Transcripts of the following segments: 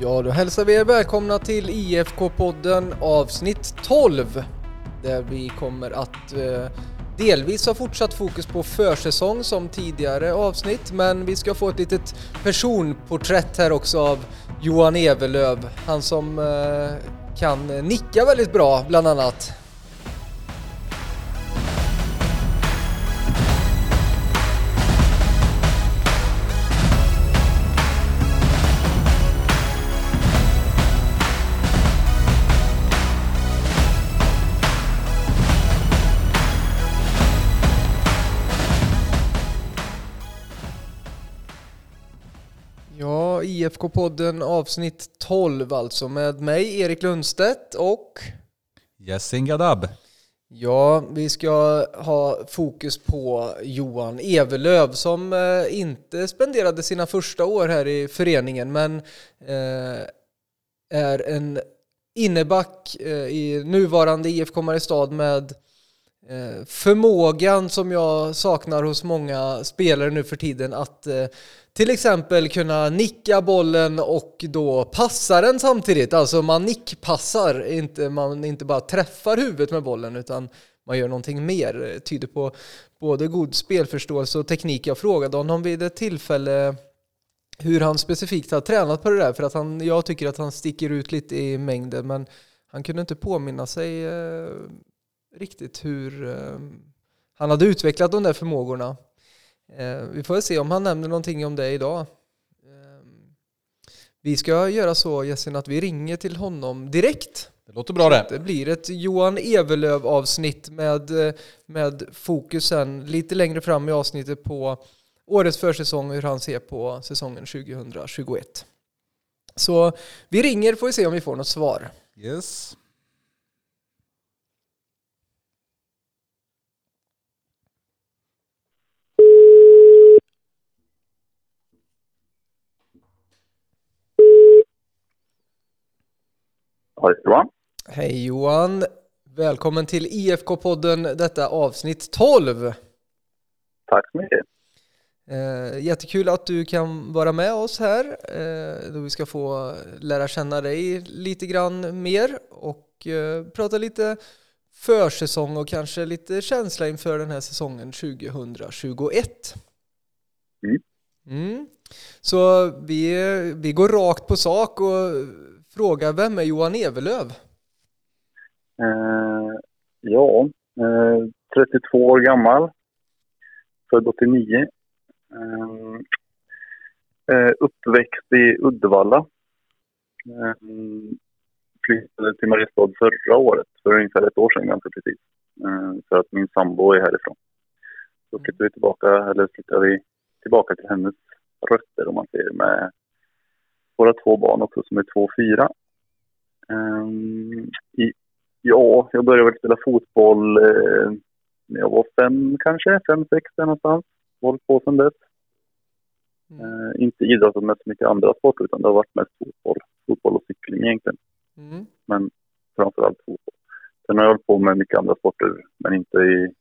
Ja, då hälsar vi er välkomna till IFK-podden avsnitt 12 där vi kommer att eh, delvis ha fortsatt fokus på försäsong som tidigare avsnitt men vi ska få ett litet personporträtt här också av Johan Evelöv, han som eh, kan nicka väldigt bra bland annat. IFK-podden avsnitt 12 alltså med mig Erik Lundstedt och Yasin Gadab. Ja, vi ska ha fokus på Johan Evelöv som eh, inte spenderade sina första år här i föreningen men eh, är en inneback eh, i nuvarande IFK Mariestad med Eh, förmågan som jag saknar hos många spelare nu för tiden att eh, till exempel kunna nicka bollen och då passa den samtidigt. Alltså man nickpassar, inte, man inte bara träffar huvudet med bollen utan man gör någonting mer. Det tyder på både god spelförståelse och teknik. Jag frågade honom vid ett tillfälle hur han specifikt har tränat på det där för att han, jag tycker att han sticker ut lite i mängden men han kunde inte påminna sig riktigt hur eh, han hade utvecklat de där förmågorna. Eh, vi får se om han nämner någonting om det idag. Eh, vi ska göra så Jessin att vi ringer till honom direkt. Det låter bra det. Det blir ett Johan Evelöv avsnitt med, eh, med fokusen lite längre fram i avsnittet på årets försäsong och hur han ser på säsongen 2021. Så vi ringer får vi se om vi får något svar. Yes. Är bra. Hej Johan! Välkommen till IFK-podden, detta avsnitt 12. Tack så mycket. Eh, jättekul att du kan vara med oss här, eh, då vi ska få lära känna dig lite grann mer och eh, prata lite försäsong och kanske lite känsla inför den här säsongen 2021. Mm. Mm. Så vi, vi går rakt på sak och Fråga, vem är Johan Evelöv? Eh, ja, eh, 32 år gammal. Född 89. Eh, eh, uppväxt i Uddevalla. Eh, flyttade till Mariestad förra året, för ungefär ett år sedan ganska precis. Eh, för att min sambo är härifrån. Så flyttade vi tillbaka, eller flyttade vi tillbaka till hennes rötter om man säger med våra två barn också som är två och fyra. Um, i, ja, jag började väl spela fotboll eh, när jag var fem kanske, fem, sex där någonstans. Hållit på sedan dess. Mm. Uh, inte idrottat med så mycket andra sporter utan det har varit mest fotboll. Fotboll och cykling egentligen. Mm. Men framförallt fotboll. Sen har jag hållit på med mycket andra sporter men inte i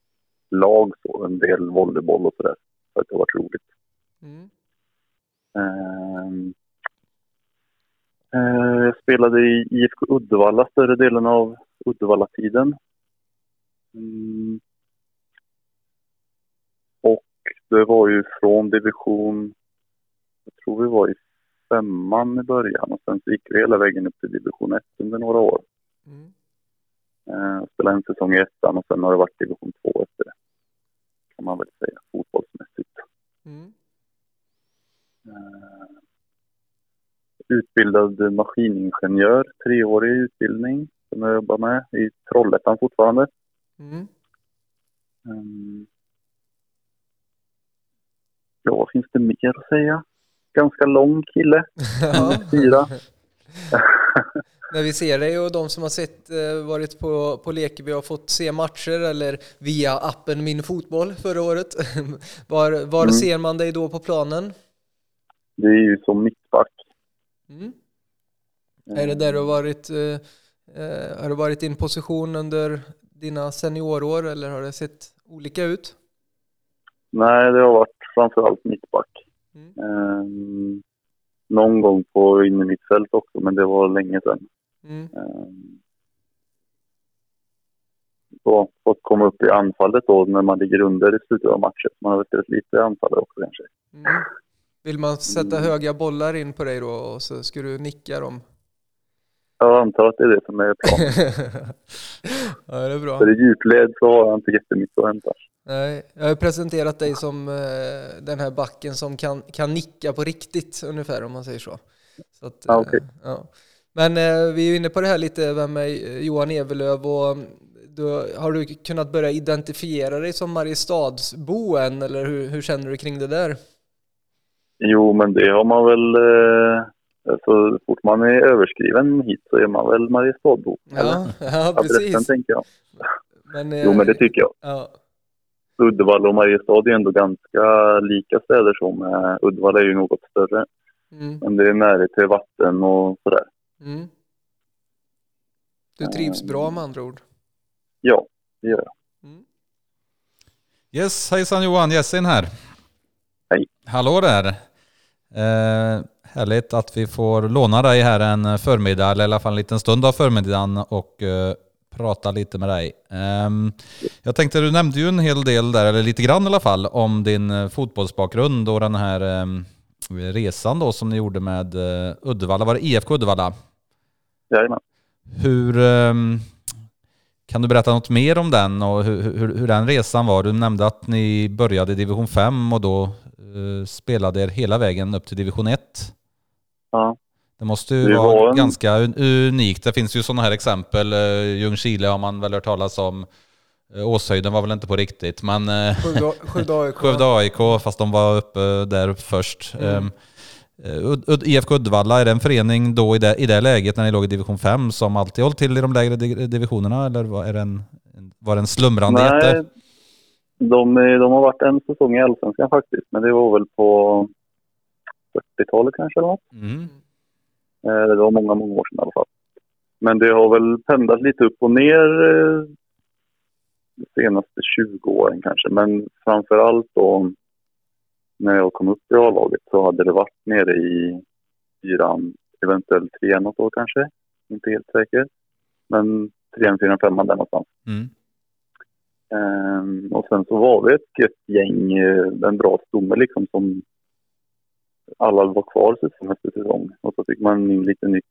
lag så. En del volleyboll och sådär. För att det har varit roligt. Mm. Ehm, eh, Jag spelade i IFK Uddevalla större delen av Uddevalla-tiden. Mm. Och det var ju från division, jag tror vi var i femman i början och sen så gick vi hela vägen upp till division 1 under några år. Mm. Eh, spelade en säsong i ettan och sen har det varit division 2 efter det. Kan man väl säga, fotbollsmässigt. Mm. Eh, Utbildad maskiningenjör, treårig utbildning som jag jobbar med i Trollhättan fortfarande. Mm. Mm. Ja, finns det mer att säga? Ganska lång kille, fyra. När vi ser dig och de som har sett, eh, varit på, på Lekeby har fått se matcher eller via appen Min Fotboll förra året. Var, var Mm. ser man dig då på planen? Det är ju som mittback. Mm. Är det där du har varit, eh, eh, har du varit i en position under dina seniorår eller har det sett olika ut? Nej, det har varit framförallt mittback. Mm. Ehm, någon gång på inne mitt fält också, men det var länge sedan. Mm. Ehm, Så fått komma upp i anfallet då när man ligger under i slutet av matchen. Man har väl spelat lite anfallare också kanske. Mm. Vill man sätta Mm. höga bollar in på dig då och så ska du nicka dem? Jag antar att det är det som är planen. ja, det är bra. För i djupled så har jag inte jättemycket att hämta. Nej, jag har presenterat dig som eh, den här backen som kan, kan nicka på riktigt ungefär om man säger så. så att, Ja, okej. eh, ja. Men eh, vi är inne på det här lite, eh, Johan Evelöv och mm, då, har du kunnat börja identifiera dig som Mariestadsbo än eller hur, hur känner du kring det där? Jo, men det har man väl... Eh, så fort man är överskriven hit så är man väl Mariestadbo. Ja, ja Adressen precis. tänker jag. Men, eh, Jo, men det tycker jag. ja, Uddevalla och Mariestad är ändå ganska lika städer som eh, Uddevalla är ju något större. mm, Men det är närhet till vatten och sådär. mm. Du trivs bra med andra ord? Ja, det gör jag. Mm. Yes, hejsan Johan, Jessin här. Hallå där. Eh, härligt att vi får låna dig här en förmiddag, eller i alla fall en liten stund av förmiddagen och eh, prata lite med dig. Ehm, jag tänkte, du nämnde ju en hel del där, eller lite grann i alla fall, om din eh, fotbollsbakgrund och den här ehm, resan då som ni gjorde med eh, Uddevalla. Var det IFK Uddevalla? Jajamän. Hur, ehm, kan du berätta något mer om den och hur, hur, hur den resan var? Du nämnde att ni började i division 5 och då spelade er hela vägen upp till division 1. Ja. Det måste ju Det vara var en- ganska un- unikt. Det finns ju sådana här exempel. Eh, Ljungskile har man väl hört talas om. Eh, Åshöjden var väl inte på riktigt, men eh, Skövde AIK. Skövde AIK, fast de var uppe där uppe först. Mm. Ehm, eh, Ud- Ud- IFK Uddevalla, är det en förening då i det, i det läget när ni låg i division 5 som alltid hållit till i de lägre di- divisionerna eller var, är det en, en- var det en slumrande jätte? De, är- de har varit en säsong i Allsvenskan faktiskt. Men det var väl på 40-talet kanske eller något. Mm. Eh, Det var många, många år sedan i alla fall. Men det har väl pendlat lite upp och ner eh, de senaste 20 åren kanske. Men framför allt då när jag kom upp i A-laget så hade det varit nere i fyran, eventuellt trean något år kanske. Inte helt säker. Men trean, fyran, femman där någonstans. Mm. Ehm, och sen så var vi ett gött gäng, eh, en bra stomme liksom som alla var kvar säsong efter säsong. Och så fick man in lite nytt,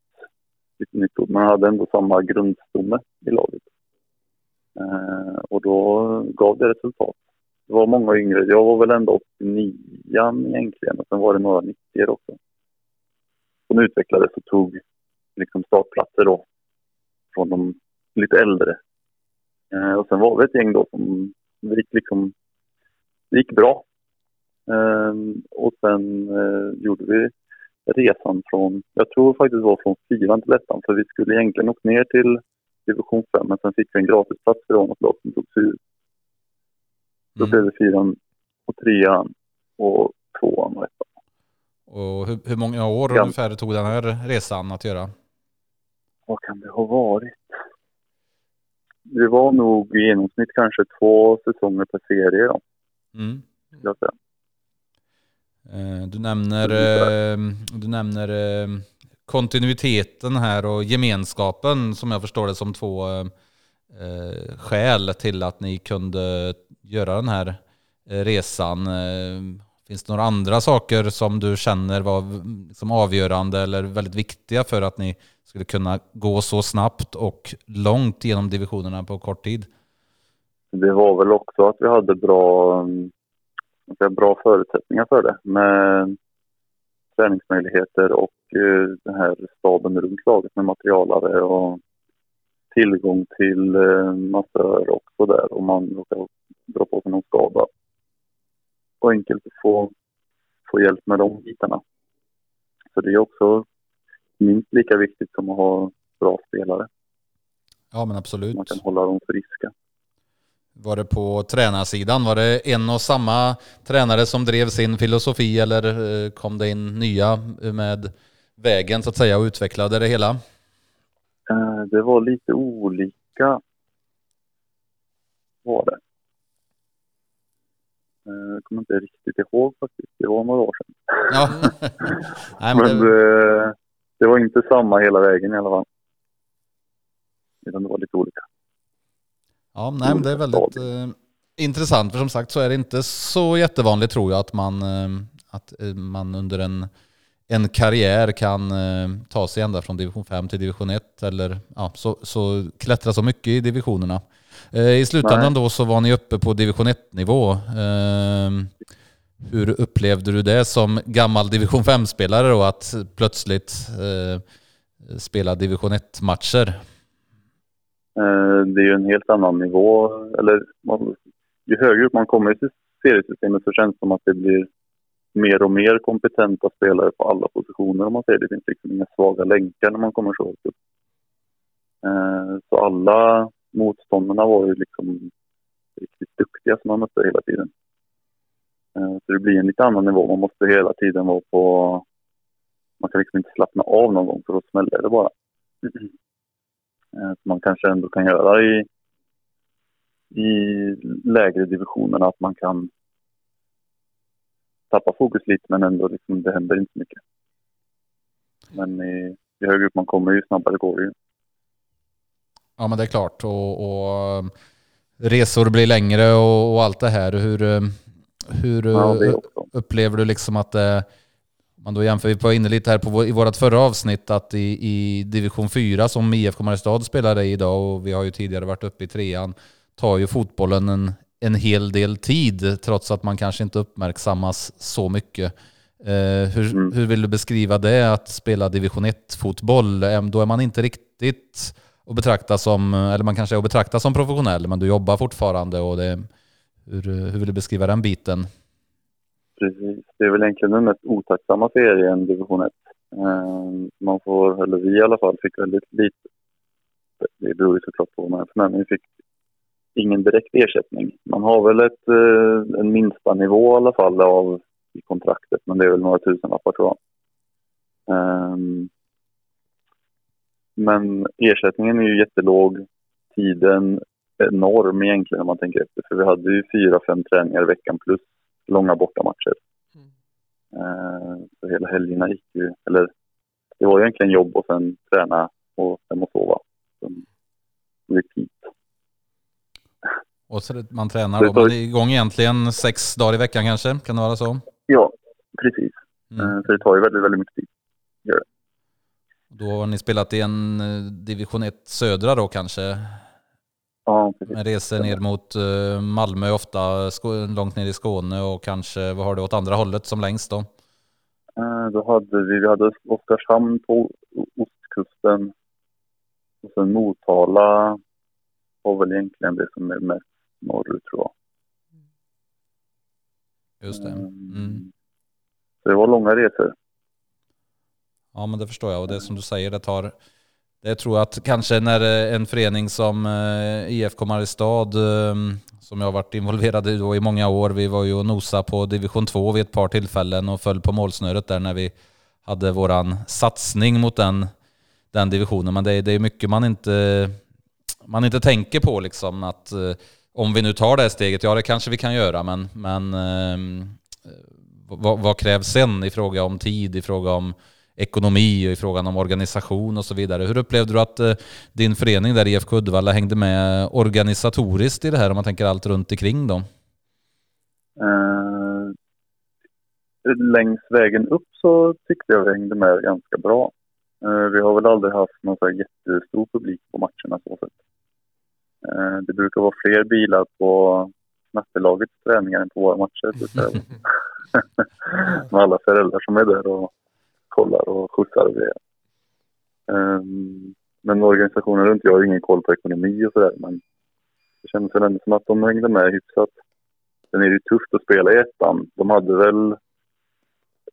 lite nytt ord. Man hade ändå samma grundstomme i laget. Ehm, och då gav det resultat. Det var många yngre. Jag var väl ändå 89 egentligen och sen var det några 90 också. Som utvecklades och tog liksom startplatser då från de lite äldre Eh, och sen var vi ett gäng då som det gick liksom, det gick bra. Eh, och sen eh, gjorde vi resan från, jag tror faktiskt det var från fyran till ettan, för vi skulle egentligen åkt ner till division 5, men sen fick vi en gratisplats för något lag som tog sig ur. Då Mm. blev det fyran och trean och tvåan och ettan. Och hur, hur många år Ja. ungefär tog den här resan att göra? Vad kan det ha varit? Det var nog i genomsnitt kanske två säsonger per serie då, Mm. jag säga. Eh, Du nämner, eh, du nämner eh, kontinuiteten här och gemenskapen som jag förstår det som två skäl till att ni kunde göra den här resan. Finns det några andra saker som du känner var som avgörande eller väldigt viktiga för att ni skulle kunna gå så snabbt och långt genom divisionerna på kort tid? Det var väl också att vi hade bra, bra förutsättningar för det med träningsmöjligheter och eh, den här staben runt laget med materialare och tillgång till eh, massör och sådär om man råkar dra på sig någon skada. Och enkelt att få, få hjälp med de bitarna. Så det är också minst lika viktigt som att ha bra spelare. Ja men absolut. Man kan hålla dem friska. Var det på tränarsidan? Var det en och samma tränare som drev sin filosofi eller eh, kom det in nya med vägen så att säga och utvecklade det hela? Eh, Det var lite olika. Var det. Eh, Jag kommer inte riktigt ihåg faktiskt. Det var några år sedan. Ja. Nej, men Men det, det, var inte samma hela vägen i alla fall. Utan det var lite olika. ja, nej, men det är väldigt eh, intressant. För som sagt så är det inte så jättevanligt tror jag att man, eh, att eh, man under en, en karriär kan eh, ta sig ända från division 5 till division 1 eller ja, så, så klättra så mycket i divisionerna. Eh, I slutändan Nej. då så var ni uppe på division 1-nivå. Hur upplevde du det som gammal division 5-spelare då att plötsligt eh, spela division 1-matcher? Eh, det är ju en helt annan nivå. Eller man, ju högre upp man kommer i seriesystemet så känns det som att det blir mer och mer kompetenta spelare på alla positioner om man säger. Det finns liksom inga svaga länkar när man kommer så högt upp. Eh, så alla motståndarna var ju liksom riktigt duktiga som man mötte hela tiden. Eh, så det blir en lite annan nivå. Man måste hela tiden vara på... Man kan liksom inte slappna av någon gång för då smäller det bara. Eh, så man kanske ändå kan göra i, i lägre divisionerna. Att man kan tappa fokus lite men ändå liksom, det händer inte så mycket. Men i, ju högre upp man kommer ju snabbare går det ju. Ja men det är klart. Och, och eh, resor blir längre och, och allt det här. Hur, hur Ja, upplever du liksom att det, om man då jämför, vi var inne lite här på vår, i vårt förra avsnitt att i, i division 4 som IFK Mariestad spelar i idag och vi har ju tidigare varit uppe i trean tar ju fotbollen en, en hel del tid trots att man kanske inte uppmärksammas så mycket. Eh, hur, Mm. hur vill du beskriva det att spela division 1-fotboll? Då är man inte riktigt att betrakta som, eller man kanske är att betrakta som professionell, men du jobbar fortfarande och det, hur, hur vill du beskriva den biten? Precis. Det är väl egentligen den mest otacksamma serien, division 1. Ehm, man får, eller vi i alla fall, fick väldigt lite. Det beror ju såklart på vad man är för men vi fick ingen direkt ersättning. Man har väl ett, eh, en minsta nivå i alla fall av i kontraktet, men det är väl några tusenlappar tror jag. Ehm, men ersättningen är ju jättelåg. Tiden enorm egentligen om man tänker efter. För vi hade ju fyra, fem träningar i veckan plus långa bortamatcher. Eh, Så hela helgerna gick ju, eller det var egentligen jobb och sen träna och hem och sova. Sen repeat. Och så det- man tränar då, man är igång egentligen sex dagar i veckan kanske, kan det vara så? Ja, precis. Mm. Eh, Så det tar ju väldigt, väldigt mycket tid. Då har ni spelat i en eh, division 1 södra då kanske? Ja, precis. Med resor ner mot eh, Malmö ofta, långt ner i Skåne och kanske, vad har du åt andra hållet som längst då? Eh, Då hade vi, vi hade Oskarshamn på ostkusten. Och sen Motala var väl egentligen det som är mest norrut tror jag. Just det. Mm. Mm. Så det var långa resor. Ja men det förstår jag och det som du säger det tar det tror jag att kanske när eh, en förening som eh, IFK Mariestad eh, som jag har varit involverad i då i många år, vi var ju och nosa på division 2 vid ett par tillfällen och föll på målsnöret där när vi hade våran satsning mot den, den divisionen. Men det är, det är mycket man inte, man inte tänker på liksom att om vi nu tar det här steget, ja det kanske vi kan göra men, men eh, vad, vad krävs sen i fråga om tid, i fråga om ekonomi och i frågan om organisation och så vidare. Hur upplevde du att eh, din förening där IFK Uddevalla hängde med organisatoriskt i det här om man tänker allt runt omkring då? Eh, längs vägen upp så tyckte jag vi hängde med ganska bra. Eh, vi har väl aldrig haft någon så jättestor publik på matcherna så sett. Eh, det brukar vara fler bilar på snattelagets träningar än på våra matcher. Säga. Med alla föräldrar som är där och kollar och skjutsar och grejer. Um, men organisationen runt, jag har ingen koll på ekonomi och sådär men det kändes väl ändå som att de hängde med hyfsat. Sen är det ju tufft att spela i ettan. De hade väl...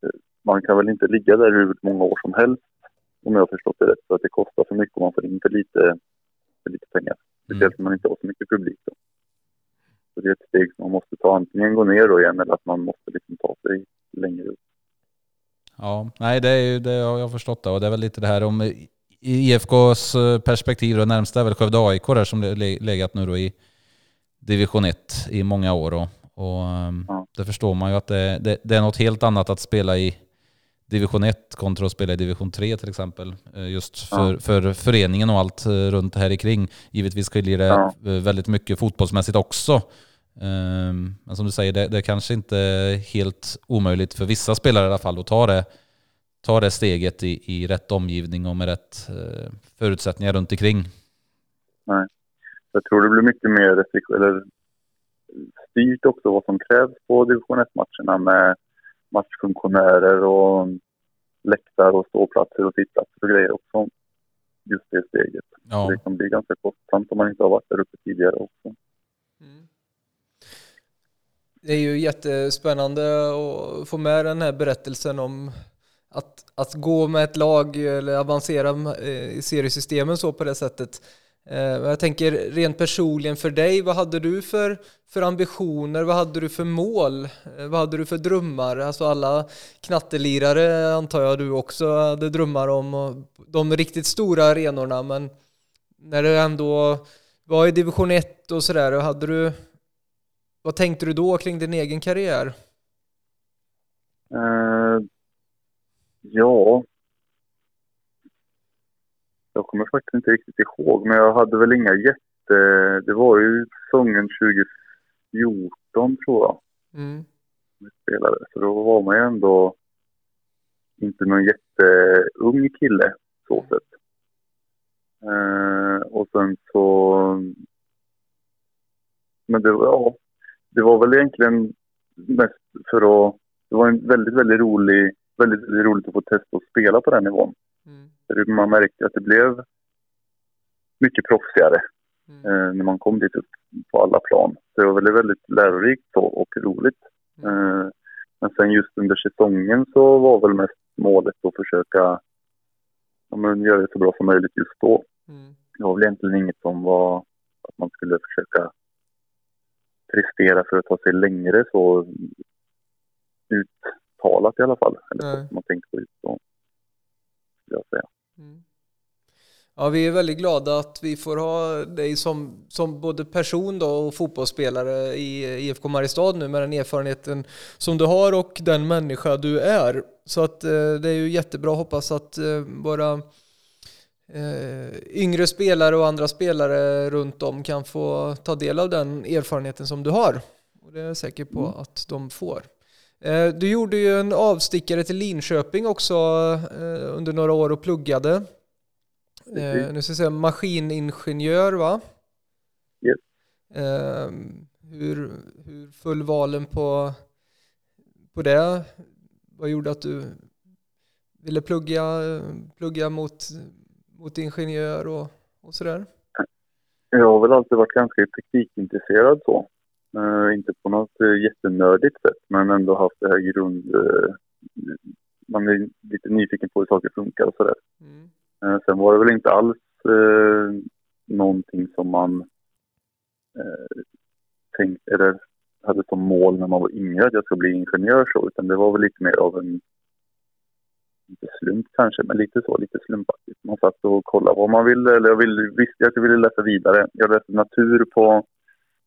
eh, Man kan väl inte ligga där hur många år som helst om jag har förstått det rätt. För att det kostar för mycket och man får in för lite, för lite pengar. Speciellt om man inte har så mycket publik. Då. Så det är ett steg som man måste ta. Antingen gå ner då igen eller att man måste liksom ta sig längre upp. Ja, nej det, är ju, det har jag förstått det och det är väl lite det här om i IFKs perspektiv då närmsta är väl Skövde AIK där som le- legat nu då i division 1 i många år och, Och ehm, Ja. det förstår man ju att det, det, det är något helt annat att spela i division 1 kontra att spela i division 3 till exempel. Eh, Just för, Ja. för föreningen och allt eh, runt här i kring. Givetvis skiljer det Ja. eh, väldigt mycket fotbollsmässigt också. Ehm, Men som du säger, det, det kanske inte är helt omöjligt för vissa spelare i alla fall att ta det, ta det steget i, i rätt omgivning och med rätt eh, förutsättningar runt omkring. Jag tror det blir mycket mer eller styrt också vad som krävs på division 1-matcherna med matchfunktionärer och läktare och ståplatser och sittplatser och grejer också. Just det steget. Ja. Det kan bli ganska kostsamt om man inte har varit där uppe tidigare också. Mm. Det är ju jättespännande att få med den här berättelsen om att, att gå med ett lag eller avancera i seriesystemen så på det sättet. Eh, jag tänker rent personligen för dig, vad hade du för, för ambitioner? Vad hade du för mål? Eh, vad hade du för drömmar? Alltså alla knattelirare antar jag du också hade drömmar om de riktigt stora arenorna men när du ändå var i division 1 och sådär, hade du vad tänkte du då kring din egen karriär? Eh, ja. Jag kommer faktiskt inte riktigt ihåg, men jag hade väl inga jätte... Det var ju säsongen 2014 tror jag Mm. spelade. Så då var man ju ändå inte någon jätteung kille så sett. Eh, och sen så... Men det var, ja, det var väl egentligen mest för att... Det var en väldigt, väldigt rolig... Väldigt, väldigt roligt att få testa att spela på den nivån. Mm. Man märkte att det blev mycket proffsigare Mm. eh, när man kom dit upp på alla plan. Så det var väldigt, väldigt lärorikt och, och roligt. Eh, men sen just under säsongen så var väl mest målet att försöka ja, men göra det så bra som möjligt just då. Mm. Det var väl egentligen inget som var att man skulle försöka prestera för att ta sig längre så uttalat i alla fall. Eller så som man tänkte på då. Skulle jag säga. Mm. Ja, vi är väldigt glada att vi får ha dig som, som både person då och fotbollsspelare i IFK Mariestad nu med den erfarenheten som du har och den människa du är. Så att eh, det är ju jättebra, hoppas att eh, våra yngre spelare och andra spelare runt om kan få ta del av den erfarenheten som du har. Och det är jag säker på att de får. Eh, Du gjorde ju en avstickare till Linköping också eh, under några år och pluggade. Eh, Precis. nu ska jag säga maskiningenjör va? Yes. Eh, hur, hur föll valen på, på det? Vad gjorde att du ville plugga, plugga mot, mot ingenjör och, och sådär? Jag har väl alltid varit ganska teknikintresserad så. Eh, inte på något eh, jättenördigt sätt, men ändå haft det här grund... Eh, man är lite nyfiken på hur saker funkar och sådär. Mm. Eh, sen var det väl inte alls eh, någonting som man eh, tänkte, eller hade som mål när man var yngre att jag ska bli ingenjör så, utan det var väl lite mer av en inte slump kanske, men lite så, lite slumpaktigt. Man satt och kollade vad man ville, eller jag ville, visste att jag ville läsa vidare. Jag läste natur på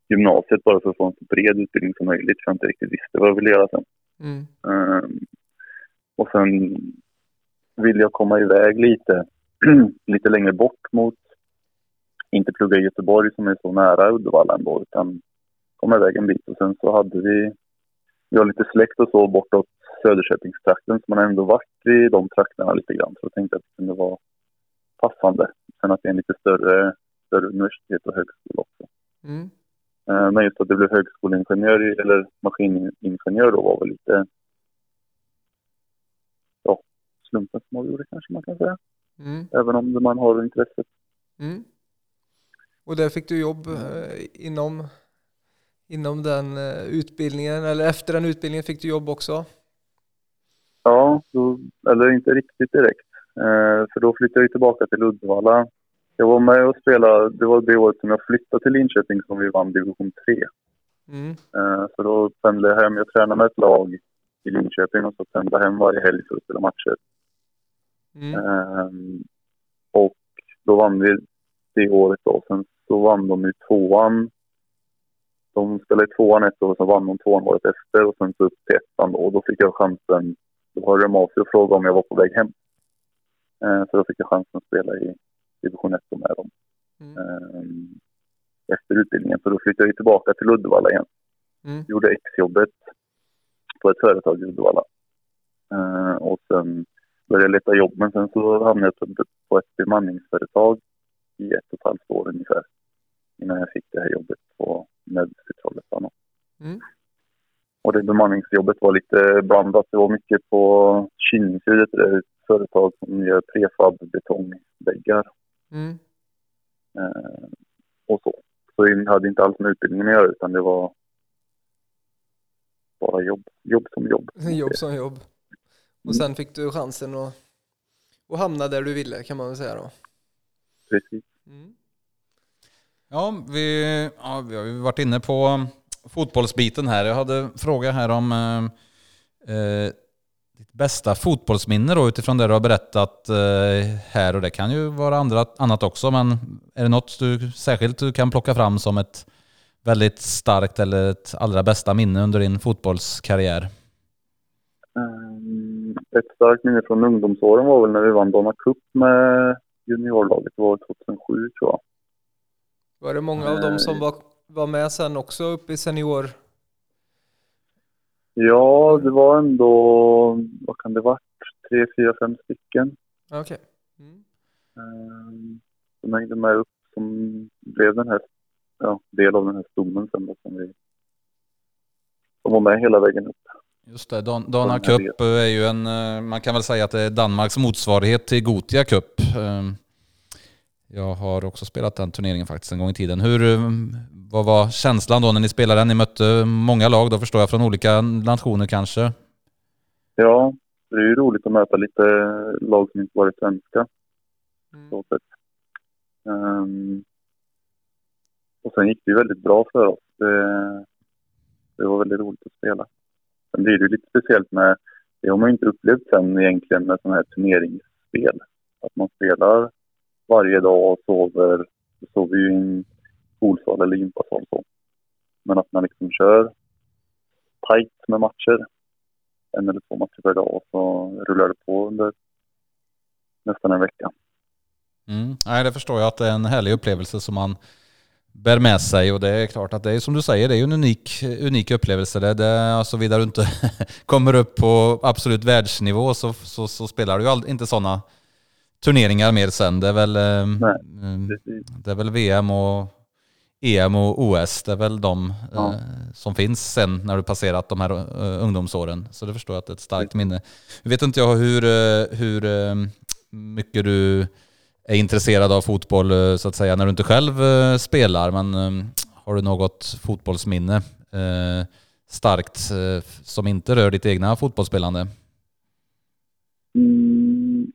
gymnasiet bara för att få en så bred utbildning som möjligt, för jag inte riktigt visste vad jag ville göra sen. Mm. Ehm, och sen vill jag komma iväg lite, lite längre bort mot, inte plugga i Göteborg som är så nära Uddevalla ändå, utan komma iväg en bit. Och sen så hade vi, vi har lite släkt och så bortåt Söderköpingstrakten, så man har ändå varit i de trakterna lite grann. Så jag tänkte att det kunde vara passande. Sen att det är en lite större, större universitet och högskola också. Mm. Eh, Men just att det blev högskoleingenjör eller maskiningenjör då var väl lite ja, slumpen som avgjorde kanske man kan säga. Mm. Även om man har intresset. Mm. Och där fick du jobb eh, inom, inom den eh, utbildningen, eller efter den utbildningen fick du jobb också? Ja, då, eller inte riktigt direkt. Eh, för då flyttade jag tillbaka till Uddevalla. Jag var med och spelade, det var det året som jag flyttade till Linköping som vi vann division 3. Mm. Eh, så då pendlade jag hem. Jag tränade med ett lag i Linköping och så pendlade jag hem varje helg för att spela matcher. Mm. Ehm, och då vann vi det året då. Sen så vann de ju tvåan de spelade i tvåan ett år och så vann de tvåan året efter och sen så upp till ettan då. Och då fick jag chansen, då hörde de av sig och frågade om jag var på väg hem. Eh, så då fick jag chansen att spela i division 1 med dem. Mm. Eh, efter utbildningen. Så då flyttade jag tillbaka till Uddevalla igen. Mm. Gjorde exjobbet på ett företag i Uddevalla. Eh, och sen började jag leta jobb men sen så hamnade jag på- på ett bemanningsföretag i ett och ett halvt år ungefär. Innan jag fick det här jobbet på Trollhättan. Mm. Och det bemanningsjobbet var lite blandat. Det var mycket på Kinningsrud, ett företag som gör prefab betongväggar Mm. eh, och så. Så det hade inte alls med utbildningen att göra utan det var bara jobb, jobb som jobb. Jobb som jobb. Och sen fick du chansen att, att hamna där du ville kan man väl säga då. Precis. Mm. Ja, vi, ja, vi har ju varit inne på fotbollsbiten här. Jag hade en fråga här om eh, eh, ditt bästa fotbollsminne då utifrån det du har berättat eh, här och det kan ju vara andra, annat också men är det något du särskilt du kan plocka fram som ett väldigt starkt eller ett allra bästa minne under din fotbollskarriär? Um, ett starkt minne från ungdomsåren var väl när vi vann Donna Cup med juniorlaget. Det var 2007 tror jag. Var det många av dem som var, var med sen också uppe i senior? Ja, det var ändå, vad kan det varit, tre, fyra, fem stycken. Okej. Mm. Um, som hängde med upp som blev den här, ja, del av den här stommen sen då som vi, som var med hela vägen upp. Just det, Dan- Dana Cup är ju en, eh, man kan väl säga att det är Danmarks motsvarighet till Gotia Cup. Jag har också spelat den turneringen faktiskt en gång i tiden. Hur, eh, vad var känslan då när ni spelade den? Ni mötte många lag då förstår jag, från olika nationer kanske? Ja, det är ju roligt att möta lite lag som inte varit svenska. Mm. så sätt. Ehm, och sen gick det ju väldigt bra för oss. Det, det var väldigt roligt att spela. Sen blir det ju lite speciellt med, det har man ju inte upplevt sen egentligen med sådana här turneringsspel. Att man spelar varje dag och sover, sover ju i en skolsal eller gympasal så. Men att man liksom kör tajt med matcher, en eller två matcher per dag och så rullar det på under nästan en vecka. Mm. Nej, det förstår jag att det är en härlig upplevelse som man bär med sig och det är klart att det är som du säger, det är ju en unik, unik upplevelse. Det, det, alltså, såvida du inte kommer upp på absolut världsnivå så, så, så spelar du ju all, inte sådana turneringar mer sen. Det är väl, eh, Nej, mm, Precis. det är väl VM och EM och OS, det är väl de Ja. eh, som finns sen när du passerat de här eh, ungdomsåren. Så det förstår jag att det är ett starkt minne. Jag vet inte jag hur, eh, hur eh, mycket du är intresserad av fotboll eh, så att säga när du inte själv eh, spelar, men eh, har du något fotbollsminne eh, starkt eh, som inte rör ditt egna fotbollsspelande? Mm,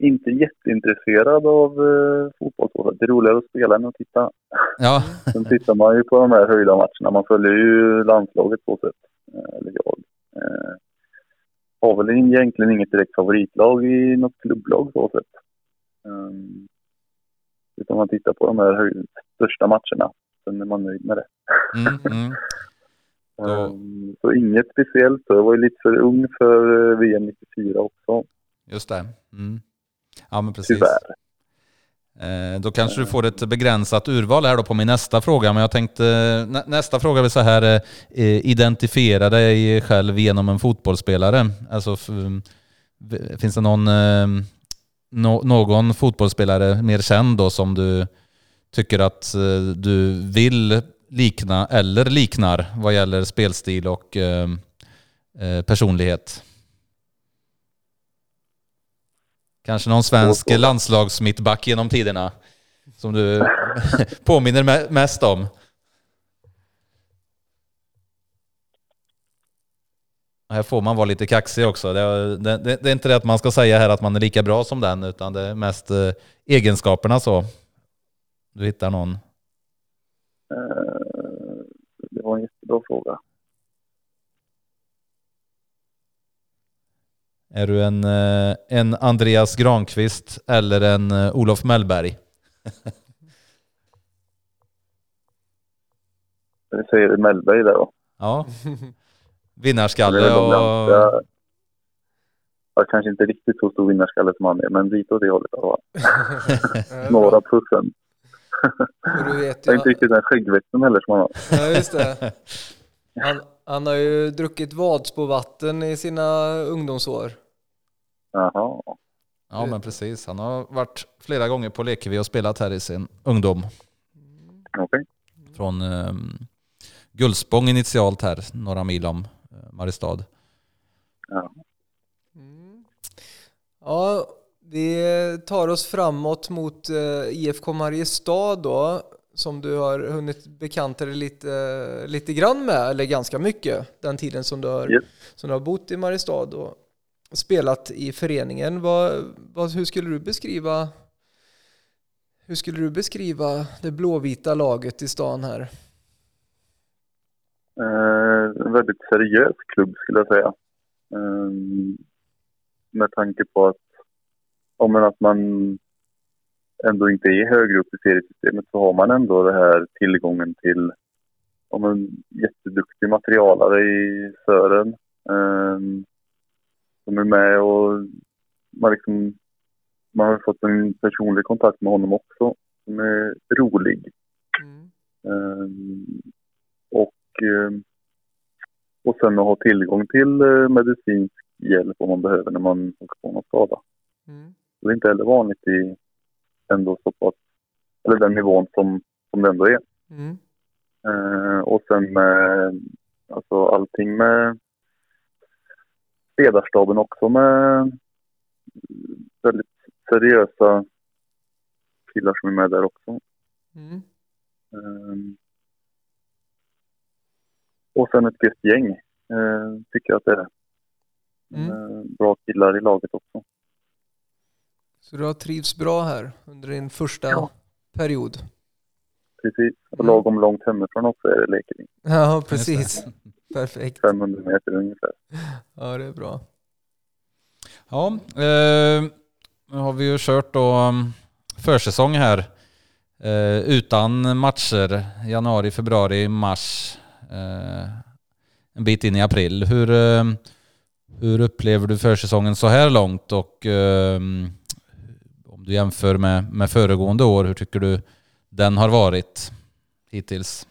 inte jätteintresserad av eh, fotboll. Det är roligare att spela än att titta. Ja, Sen tittar man ju på de här höjda matcherna. Man följer ju landslaget på sätt. Eh, eller jag. Eh, har väl egentligen inget direkt favoritlag i något klubblag så sätt. Um, utan man tittar på de här höj- största matcherna. Sen är man nöjd med det. mm, mm. Ehm, så inget speciellt. Jag var ju lite för ung för eh, VM 94 också. just det. Mm. Ja, men precis. Tyvärr. Eh, Då kanske du får ett begränsat urval här då på min nästa fråga. Men jag tänkte, nä, nästa fråga blir så här, eh, eh, identifiera dig själv genom en fotbollsspelare. Alltså, v- finns det någon, eh, nå- någon fotbollsspelare mer känd då som du tycker att eh, du vill likna eller liknar vad gäller spelstil och eh, eh, personlighet? Kanske någon svensk landslagsmittback genom tiderna som du påminner me- mest om? Här får man vara lite kaxig också. Det, det, det, det är inte det att man ska säga här att man är lika bra som den, utan det är mest eh, egenskaperna så. Du hittar någon. Eh, det var en jättebra fråga. Är du en, eh, en Andreas Granqvist eller en eh, Olof Mellberg? jag säger Mellberg där då. Ja. Det är Vinnarskalle och... ganska- Ja, kanske inte riktigt så stor vinnarskalle som han är, men lite åt det hållet. Ja. Ja, Några bra. procent. Du vet Jag är ju, inte riktigt den skäggväxten heller som han har. ja, just det. Han, han har ju druckit Vadsbovatten i sina ungdomsår. Jaha. Ja men precis. Han har varit flera gånger på Lekevi och spelat här i sin ungdom. Okej. Från um, Gullspång initialt här, några mil om uh, Mariestad. Ja. Mm. Ja, vi tar oss framåt mot eh, IFK Mariestad då, som du har hunnit bekanta dig lite, lite grann med, eller ganska mycket, den tiden som du har, Yes. som du har bott i Mariestad och spelat i föreningen. Vad, vad, hur skulle du beskriva hur skulle du beskriva det blåvita laget i stan här? Eh, en väldigt seriös klubb skulle jag säga. Eh, med tanke på att, om att man ändå inte är högre upp i seriesystemet så har man ändå det här tillgången till om en jätteduktig materialare i Sören. Eh, som är med och man, liksom, man har fått en personlig kontakt med honom också som är rolig. Mm. Ehm, och, ehm, och sen att ha tillgång till eh, medicinsk hjälp om man behöver när man åker på någon skada. Mm. Det är inte heller vanligt i ändå så pass, eller den nivån som, som det ändå är. Mm. Eh, och sen med alltså allting med ledarstaben också med väldigt seriösa killar som är med där också. Mm. Ehm, och sen ett gött gäng, eh, tycker jag att det är. Mm. Eh, bra killar i laget också. Så du har trivts bra här under din första Ja. period? Precis. Och Mm. lagom långt hemifrån också är det Lekevi. Ja, precis. Perfekt. 500 meter ungefär. Ja, det är bra. Ja, eh, nu har vi ju kört då um, försäsong här eh, utan matcher januari, februari, mars. Eh, en bit in i april. Hur, eh, hur upplever du försäsongen så här långt och eh, du jämför med, med föregående år, hur tycker du den har varit hittills?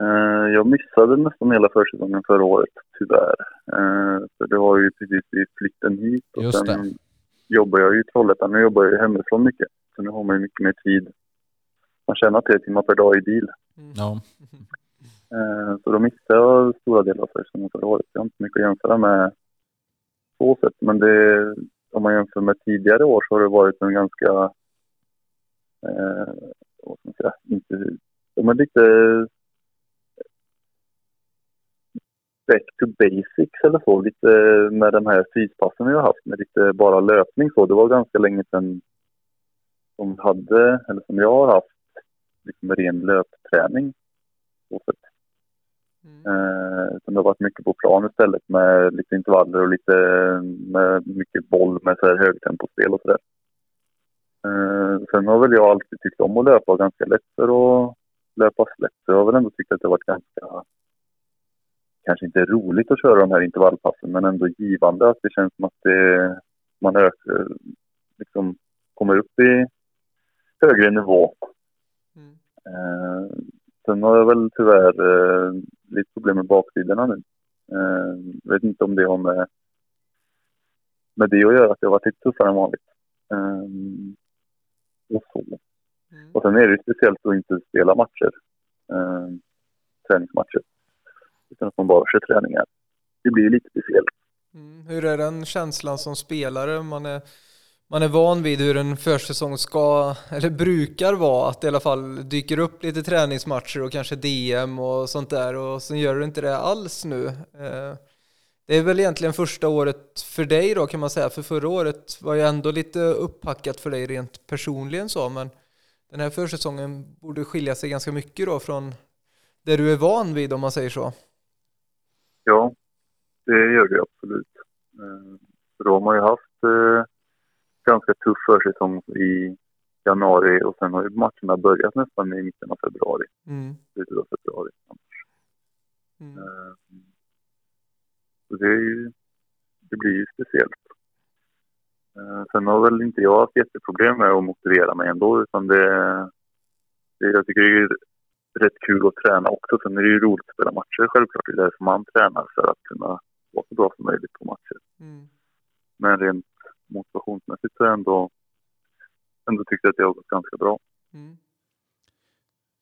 Eh, jag missade nästan hela försäsongen förra året, tyvärr. Eh, för det var ju precis vid flytten hit och Just sen jobbar jag ju i Trollhättan. Nu jobbar jag ju hemifrån mycket. Så nu har man ju mycket mer tid. Man tjänar tre timmar per dag i bil. Ja, Eh, Så då missade jag stora delar av försäsongen förra året. Jag har inte mycket att jämföra med så sätt. Men det, om man jämför med tidigare år så har det varit en ganska, eh, vad ska man säga, inte, men lite back to basics eller så. Lite med de här fyspassen vi har haft med lite bara löpning så. Det var ganska länge sedan som vi hade, eller som jag har haft, liksom ren löpträning. Och för Mm. Eh, utan det har varit mycket på plan istället med lite intervaller och lite med mycket boll med så här högtempospel och sådär. Eh, sen har väl jag alltid tyckt om att löpa ganska lätt för att löpa slätt. Så jag har väl ändå tyckt att det har varit ganska, kanske inte roligt att köra de här intervallpassen men ändå givande. Att det känns som att det, man ökar, liksom kommer upp i högre nivå Mm. Eh, sen har jag väl tyvärr eh, lite problem med baksidorna nu. Eh, vet inte om det har med, med det att göra, att jag har varit lite tuffare än vanligt. Eh, och så. Mm. Och sen är det ju speciellt att inte spela matcher. Eh, träningsmatcher. Utan att man bara kör träningar. Det blir lite speciellt. Mm. Hur är den känslan som spelare? Man är, man är van vid hur en försäsong ska, eller brukar vara, att det i alla fall dyker upp lite träningsmatcher och kanske DM och sånt där och sen gör du inte det alls nu. Eh, det är väl egentligen första året för dig då kan man säga, för förra året var ju ändå lite upphackat för dig rent personligen så, men den här försäsongen borde skilja sig ganska mycket då från det du är van vid om man säger så. Ja, det gör det absolut. Eh, för då har man ju haft eh, ganska tuff försäsong i januari och sen har ju matcherna börjat nästan i mitten av februari. Mm. Slutet av februari. Mm. Eh, Så det, är ju, det blir ju speciellt. Eh, Sen har väl inte jag haft jätteproblem med att motivera mig ändå utan det, det jag tycker det är rätt kul att träna också. Sen är det ju roligt att spela matcher självklart. Det är därför man tränar för att kunna vara så bra som möjligt på matcher. Mm. Men rent motivationsmässigt så har jag ändå, ändå tyckt att det har gått ganska bra. Mm.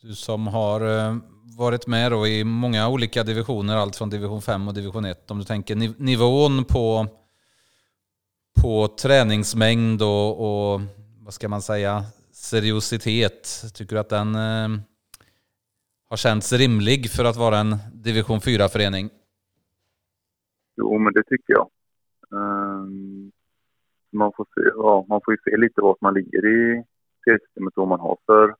Du som har eh, varit med då i många olika divisioner, allt från division 5 och division 1. Om du tänker niv- nivån på, på träningsmängd och, och vad ska man säga, seriositet. Tycker du att den eh, har känts rimlig för att vara en division 4-förening? Jo, men det tycker jag. Ehm, man, får se, ja, man får ju se lite vart man ligger i seriesystemet och vad man har för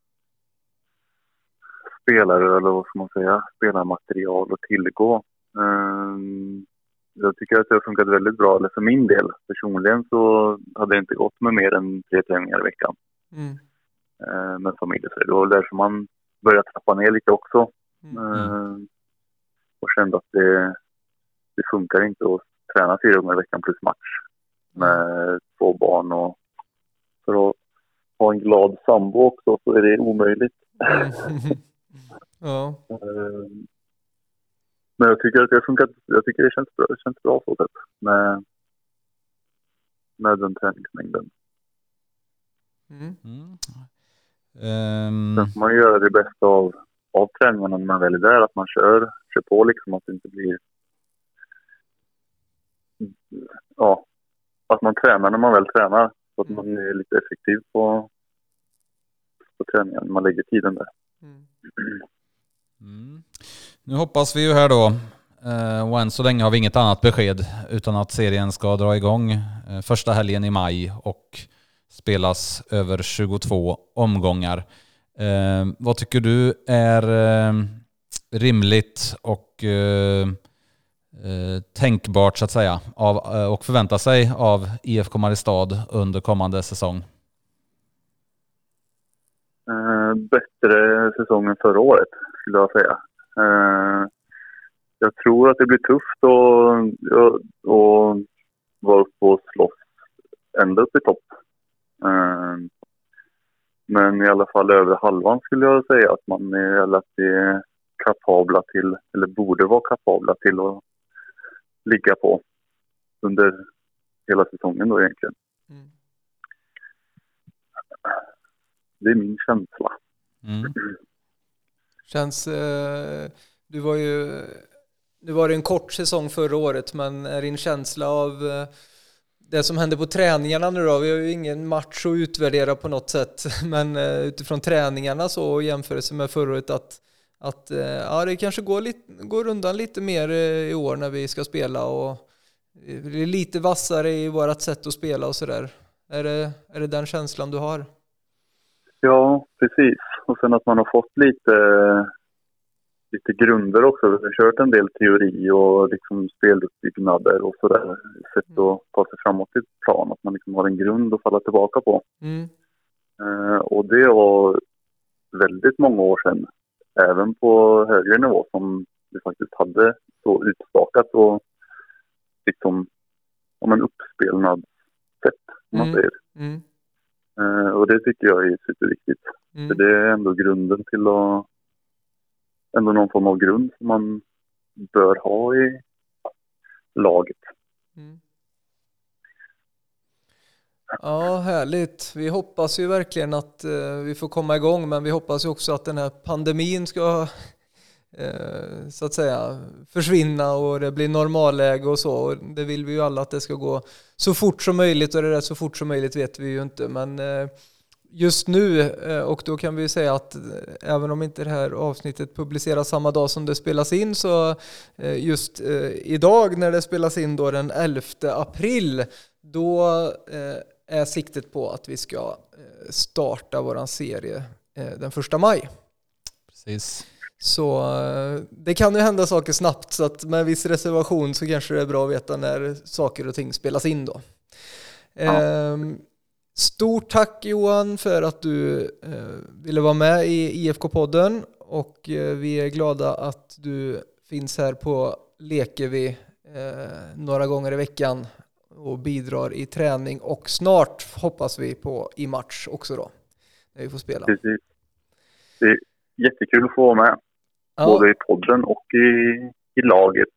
spelare eller vad ska man säga, spelarmaterial att tillgå. Ehm, jag tycker att det har funkat väldigt bra, eller för min del personligen så hade det inte gått med mer än tre träningar i veckan Mm. eh, med familj. Så det var därför man började trappa ner lite också. Mm. Ehm, och kände att det, det funkar inte att träna fyra gånger i veckan plus match med två barn och för att ha en glad sambo också så är det omöjligt. ja. Ehm, Men jag tycker att det har funkat. Jag tycker det känns bra, det känns bra så sätt med, med den träningsmängden. Mm. Mm. Ehm, Sen får man göra det bästa av, av träningarna när man väl är där. Att man kör, kör på liksom. Att det inte blir... Ja, att man tränar när man väl tränar. Så att man är lite effektiv på, på träningen. Man lägger tiden där. Mm. Mm. Nu hoppas vi ju här då, eh, och än så länge har vi inget annat besked utan att serien ska dra igång eh, första helgen i maj och spelas över 22 omgångar. Eh, vad tycker du är rimligt och Eh, tänkbart så att säga av, eh, och förvänta sig av IFK Mariestad under kommande säsong? Eh, bättre säsong än förra året, skulle jag säga. Eh, jag tror att det blir tufft att, eh, vara uppe och slåss ända upp i topp. Eh, men i alla fall över halvan skulle jag säga att man är, eller att vi är kapabla till, eller borde vara kapabla till att ligga på under hela säsongen då egentligen. Mm. Det är min känsla. Mm. Känns... Eh, du var ju... Det var en kort säsong förra året, men är din känsla av eh, det som hände på träningarna nu då? Vi har ju ingen match att utvärdera på något sätt, men eh, utifrån träningarna så och jämförelse med förra året att, att eh, ja, det kanske går, lite, går undan lite mer eh, i år när vi ska spela och eh, blir lite vassare i vårt sätt att spela och sådär. Är det, är det den känslan du har? Ja, precis. Och sen att man har fått lite, lite grunder också. Vi har kört en del teori och liksom speluppbyggnader och sådär. Sätt att ta sig framåt i plan. Att man liksom har en grund att falla tillbaka på. Mm. Eh, och det var väldigt många år sedan. Även på högre nivå som vi faktiskt hade så utstakat och liksom om en uppspelnad sätt. Om man Mm. säger. Mm. Eh, och det tycker jag är superviktigt. För Mm. det är ändå grunden till att... Ändå någon form av grund som man bör ha i laget. Mm. Ja, härligt. Vi hoppas ju verkligen att eh, vi får komma igång, men vi hoppas ju också att den här pandemin ska eh, så att säga försvinna och det blir normalläge och så. Och det vill vi ju alla att det ska gå så fort som möjligt och det där så fort som möjligt vet vi ju inte. Men eh, just nu, eh, och då kan vi ju säga att eh, även om inte det här avsnittet publiceras samma dag som det spelas in så eh, just eh, idag när det spelas in då den 11 april då eh, är siktet på att vi ska eh, starta våran serie eh, den första maj. Precis. Så eh, det kan ju hända saker snabbt så att med viss reservation så kanske det är bra att veta när saker och ting spelas in då. Ja. Ehm, Stort tack Johan för att du ville vara med i IFK-podden och vi är glada att du finns här på Lekevi några gånger i veckan och bidrar i träning och snart hoppas vi på i match också då, när vi får spela. Precis. Det är jättekul att få vara med, Ja, både i podden och i, i laget,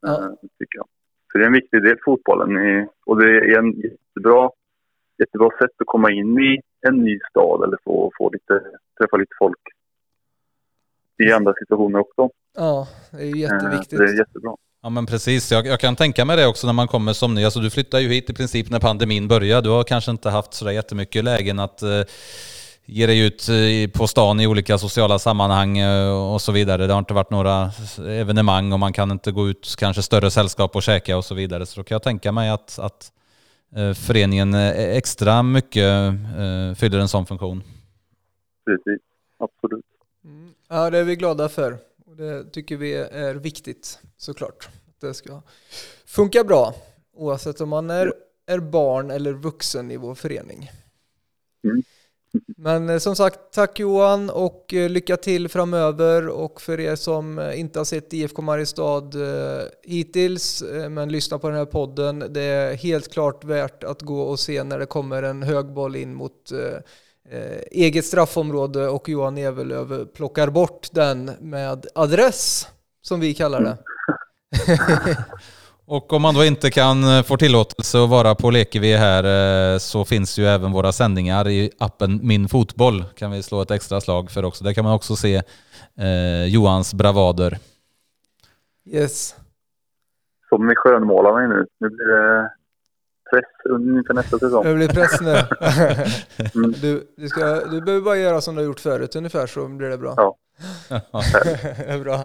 Ja. eh, tycker jag. Så det är en viktig del, fotbollen, och det är en jättebra, jättebra sätt att komma in i en ny stad eller få, få lite, träffa lite folk i andra situationer också. ja, det är Eh, jätteviktigt. Det är jättebra. Ja men precis, jag, jag kan tänka mig det också när man kommer som ny. Alltså du flyttade ju hit i princip när pandemin började. Du har kanske inte haft sådär jättemycket lägen att eh, ge dig ut eh, på stan i olika sociala sammanhang eh, och så vidare. Det har inte varit några evenemang och man kan inte gå ut kanske större sällskap och käka och så vidare. Så då kan jag tänka mig att, att eh, föreningen extra mycket eh, fyller en sån funktion. Precis, absolut. Mm. Ja, det är vi glada för. Och det tycker vi är viktigt såklart. Det ska funka bra oavsett om man är, är barn eller vuxen i vår förening. Mm. Men eh, som sagt, tack Johan och eh, lycka till framöver och för er som eh, inte har sett IFK Mariestad hittills men lyssna på den här podden. Det är helt klart värt att gå och se när det kommer en hög boll in mot eget straffområde och Johan Evelöv plockar bort den med adress som vi kallar det. Och om man då inte kan eh, få tillåtelse att vara på Lekevi här eh, så finns ju även våra sändningar i appen Min Fotboll. Kan vi slå ett extra slag för också. Där kan man också se eh, Johans bravader. Yes. Som med skönmålarna nu. Nu blir det press inför nästa säsong. Det blir press nu. Mm. Du, du, ska, du behöver bara göra som du har gjort förut ungefär så blir det bra. Ja. det är bra.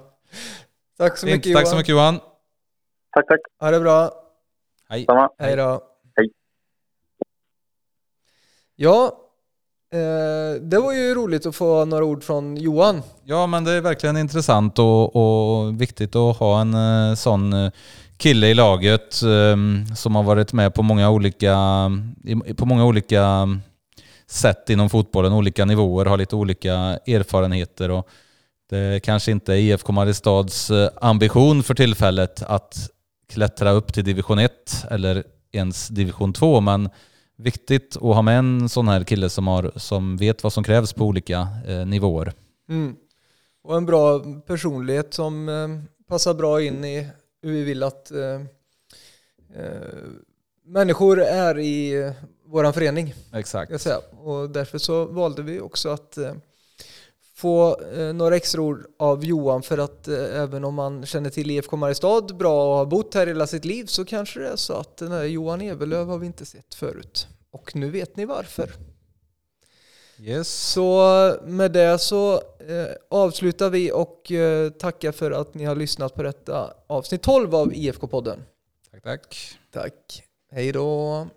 Tack så mycket Fint. Tack Johan. så mycket Johan. Tack, tack. Ha det bra. Hej. Samma. Hej då. Hej. Ja, eh, det var ju roligt att få några ord från Johan. Ja, men det är verkligen intressant och, och viktigt att ha en eh, sån eh, kille i laget eh, som har varit med på många olika, på många olika sätt inom fotbollen, olika nivåer, har lite olika erfarenheter och det kanske inte är IFK Mariestads eh, ambition för tillfället att klättra upp till division 1 eller ens division 2, men viktigt att ha med en sån här kille som, har, som vet vad som krävs på olika eh, nivåer. Mm. Och en bra personlighet som eh, passar bra in i hur vi vill att eh, eh, människor är i eh, våran förening. Exakt. Och därför så valde vi också att få eh, några extra ord av Johan för att eh, även om man känner till IFK Mariestad bra och har bott här hela sitt liv så kanske det är så att den här Johan Evelöv har vi inte sett förut. Och nu vet ni varför. Yes. Så med det så eh, avslutar vi och eh, tackar för att ni har lyssnat på detta avsnitt 12 av IFK-podden. Tack, tack. Tack. Hej då.